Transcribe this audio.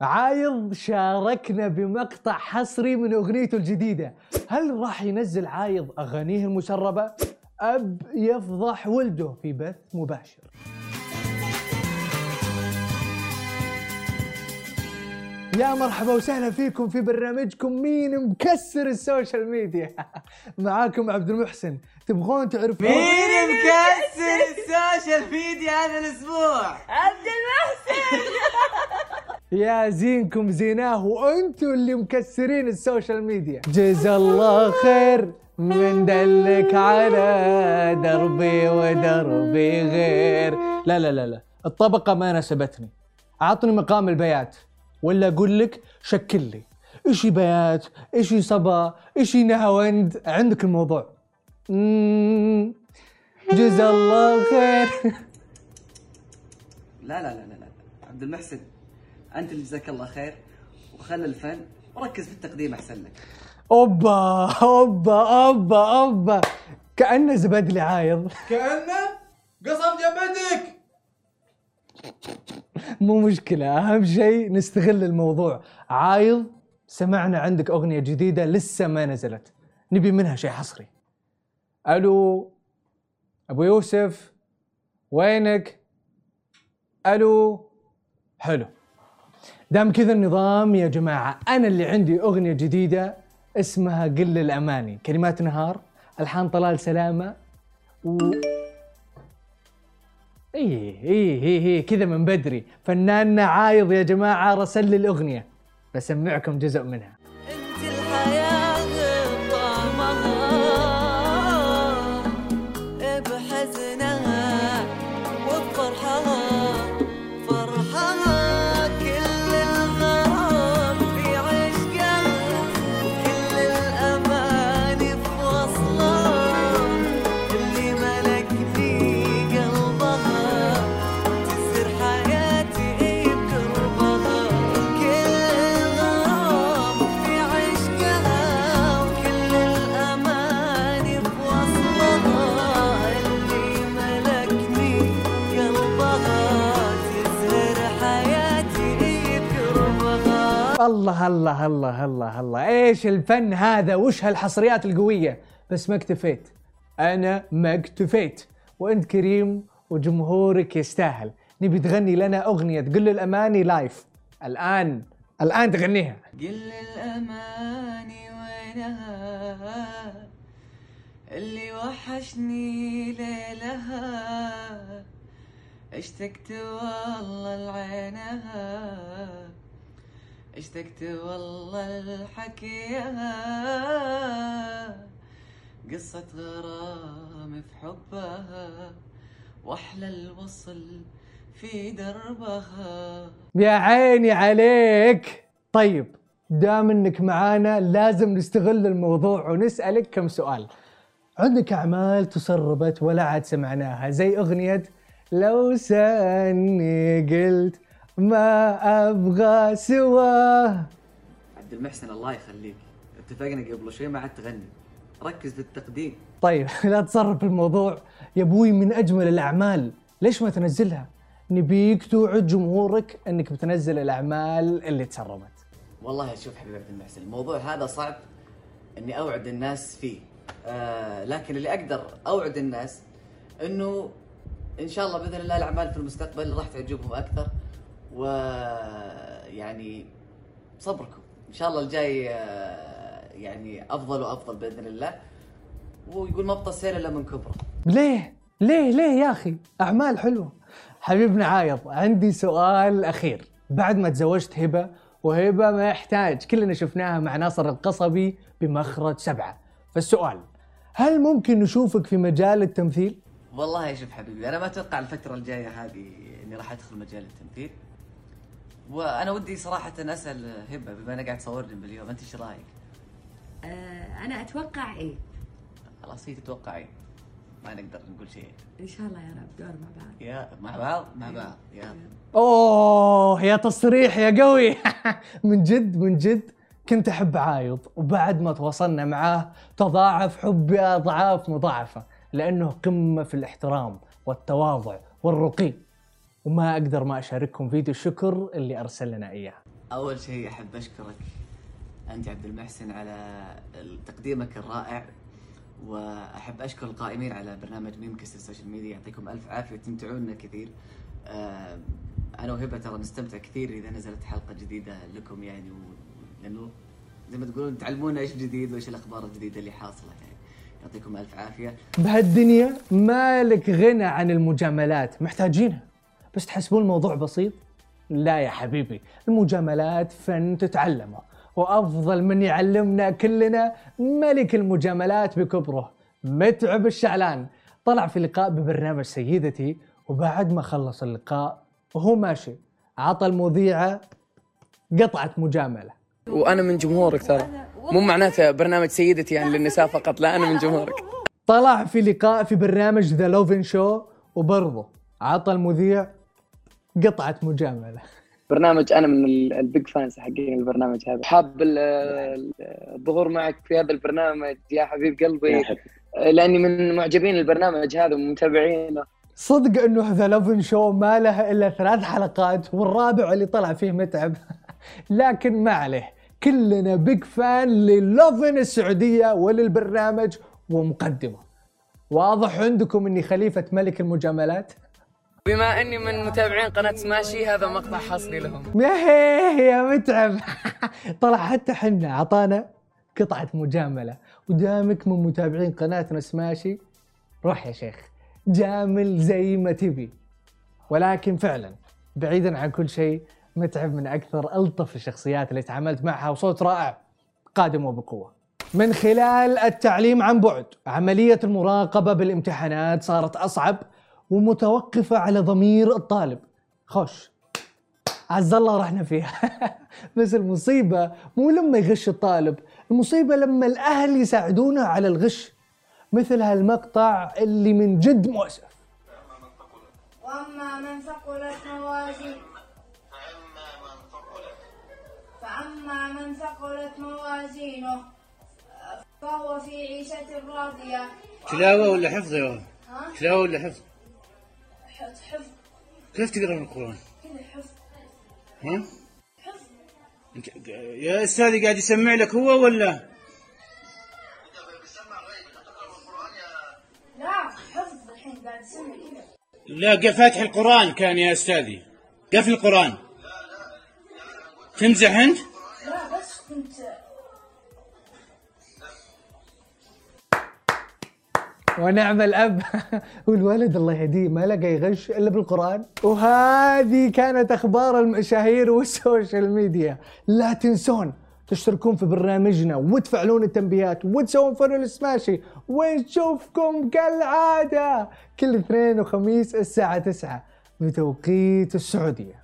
عايض شاركنا بمقطع حصري من أغنيته الجديدة. هل راح ينزل عايض أغانيه المسربه أب يفضح ولده في بث مباشر. يا مرحبا وسهلا فيكم في برنامجكم مين مكسر السوشيال ميديا؟ معاكم عبد المحسن. تبغون تعرفون؟ مين مكسر السوشيال ميديا هذا الأسبوع؟ عبد المحسن! يا زينكم زيناه وأنتم اللي مكسرين السوشيال ميديا. جزا الله خير من دلك على دربي ودربي غير. لا لا لا لا. الطبقة ما ناسبتني أعطني مقام البيات ولا أقول لك شكل لي. إيشي بيات إيشي صبا إيشي نهاوند عندك الموضوع. جزا الله خير. لا لا لا لا. عبد المحسن. أنت اللي جزاك الله خير وخلى الفن وركز في التقديم أحسن لك. أوبا أوبا أوبا أوبا. كانه زبدلي عايض. كأنه قصب جبهتك مو مشكلة أهم شيء نستغل الموضوع. عايض سمعنا عندك أغنية جديدة لسه ما نزلت. نبي منها شيء حصري. ألو أبو يوسف وينك؟ ألو حلو. دام كذا النظام يا جماعة أنا اللي عندي أغنية جديدة اسمها قل الاماني كلمات نهار ألحان طلال سلامة و إيه إيه إيه إيه كذا من بدري. فناننا عايض يا جماعة رسل لي الأغنية بسمعكم جزء منها. أنت الحياة الله الله الله الله الله. إيش الفن هذا؟ وش هالحصريات القوية؟ بس ما اكتفيت. أنا ما اكتفيت. وأنت كريم وجمهورك يستاهل. نبي تغني لنا أغنية قل الأماني live الآن الآن تغنيها. قل الأماني وينها؟ اللي وحشني ليلها. اشتقت والله لعينها. اشتقت والله لحكيها قصة غرام في حبها وأحلى الوصل في دربها. يا عيني عليك. طيب دام إنك معانا لازم نستغل الموضوع ونسألك كم سؤال. عندك أعمال تسربت ولا عاد سمعناها؟ زي أغنية لو سألني قلت ما أبغى سواه عبد المحسن الله يخليك. اتفقنا قبل شوي ما عاد تغني. ركز في التقديم. طيب لا تصرف الموضوع. يا أبوي من أجمل الأعمال. ليش ما تنزلها؟ نبيك توعد جمهورك إنك بتنزل الأعمال اللي تسربت. والله شوف حبيبي عبد المحسن الموضوع هذا صعب إني أوعد الناس فيه. آه لكن اللي أقدر أوعد الناس إنه إن شاء الله بإذن الله الأعمال في المستقبل راح تعجبهم أكثر. ويعني صبركم. إن شاء الله الجاي آه يعني أفضل وأفضل بإذن الله. ويقول ما بطل إلا من كبره. ليه؟ ليه؟ ليه يا أخي؟ أعمال حلوة. حبيبنا عايض عندي سؤال أخير. بعد ما تزوجت هبة وهبة ما يحتاج. كلنا شفناها مع ناصر القصبي بمخرج سبعة. فالسؤال هل ممكن نشوفك في مجال التمثيل؟ والله شوف حبيبي أنا ما أتوقع الفترة الجاية هذه إني راح أدخل مجال التمثيل. وأنا ودي صراحة أسأل هبة بما انها قاعد تصورني باليوم أنت إيش رأيك؟ آه، أنا أتوقع إيه خلاص هي تتوقعي ما نقدر نقول شيء. إن شاء الله يا رب دور مع بعض. يا مع بعض؟ مع بعض يا. أوه يا تصريح يا قوي. من جد من جد كنت أحب عايض وبعد ما تواصلنا معاه تضاعف حبي أضعاف مضاعفة لأنه قمة في الاحترام والتواضع والرقي. وما أقدر ما أشارككم فيديو الشكر اللي أرسل لنا إياه. أول شيء أحب أشكرك أنت عبد المحسن على تقديمك الرائع وأحب أشكر القائمين على برنامج مين مكسر السوشيال ميديا يعطيكم ألف عافية تمتعونا كثير. آه، أنا وهبة ترى نستمتع كثير إذا نزلت حلقة جديدة لكم يعني و... لأنه زي ما تقولون تعلمونا إيش جديد وإيش الأخبار الجديدة اللي حاصلة يعني. يعطيكم ألف عافية. بهالدنيا مالك غنى عن المجاملات محتاجينها. بس تحسبون الموضوع بسيط؟ لا يا حبيبي المجاملات فن تتعلمه وأفضل من يعلمنا كلنا ملك المجاملات بكبره متعب الشعلان. طلع في لقاء ببرنامج سيدتي وبعد ما خلص اللقاء وهو ماشي. عطى المذيعة قطعة مجاملة. وأنا من جمهورك ترى. مو معناته برنامج سيدتي يعني للنساء فقط لا أنا من جمهورك. طلع في لقاء في برنامج The Lovin Show وبرضه عطى المذيع قطعة مجاملة. برنامج أنا من ال- ال big fans حقين البرنامج هذا. حاب ال- ال- الظهور معك في هذا البرنامج يا حبيب قلبي. لأني من معجبين البرنامج هذا ومتابعينه. صدق إنه ذا لوفن شو ما له إلا ثلاث حلقات والرابع اللي طلع فيه متعب. لكن ما عليه. كلنا بيج فان للوفن السعودية وللبرنامج ومقدمة. واضح عندكم إني خليفة ملك المجاملات؟ بما أني من متابعين قناة سماشي هذا مقطع حصري لهم. يا يا متعب. طلع حتى حنا عطانا قطعة مجاملة. ودامك من متابعين قناتنا سماشي روح يا شيخ. جامل زي ما تبي. ولكن فعلا بعيدا عن كل شيء متعب من أكثر ألطف الشخصيات اللي تعاملت معها وصوت رائع قادم وبقوة. من خلال التعليم عن بعد، عملية المراقبة بالامتحانات صارت أصعب ومتوقفة على ضمير الطالب. خش عز الله رحنا فيها بس المصيبة مو لما يغش الطالب المصيبة لما الأهل يساعدونه على الغش مثل هالمقطع اللي من جد مؤسف وأما من ثقلت موازينه فأما من ثقلت موازينه فهو في عيشة راضية تلاوة ولا حفظ يا ولد؟ ها؟ تلاوة ولا حفظ؟ حفظ كيف تقرأ من القرآن؟ كذا حفظ ها؟ حفظ يا أستاذي قاعد يسمع لك هو ولا؟ لا حفظ الحين قاعد يسمع كذا لا فاتح القرآن كان يا أستاذي قفل القرآن تمزح أنت؟ لا بس كنت ونعم الأب. والولد الله يهديه ما لقى يغش إلا بالقرآن. وهذه كانت أخبار المشاهير وال social media. لا تنسون تشتركون في برنامجنا وتفعلون التنبيهات وتسوون follow للسماشي ونشوفكم كالعادة. كل اثنين وخميس الساعة 9 بتوقيت السعودية.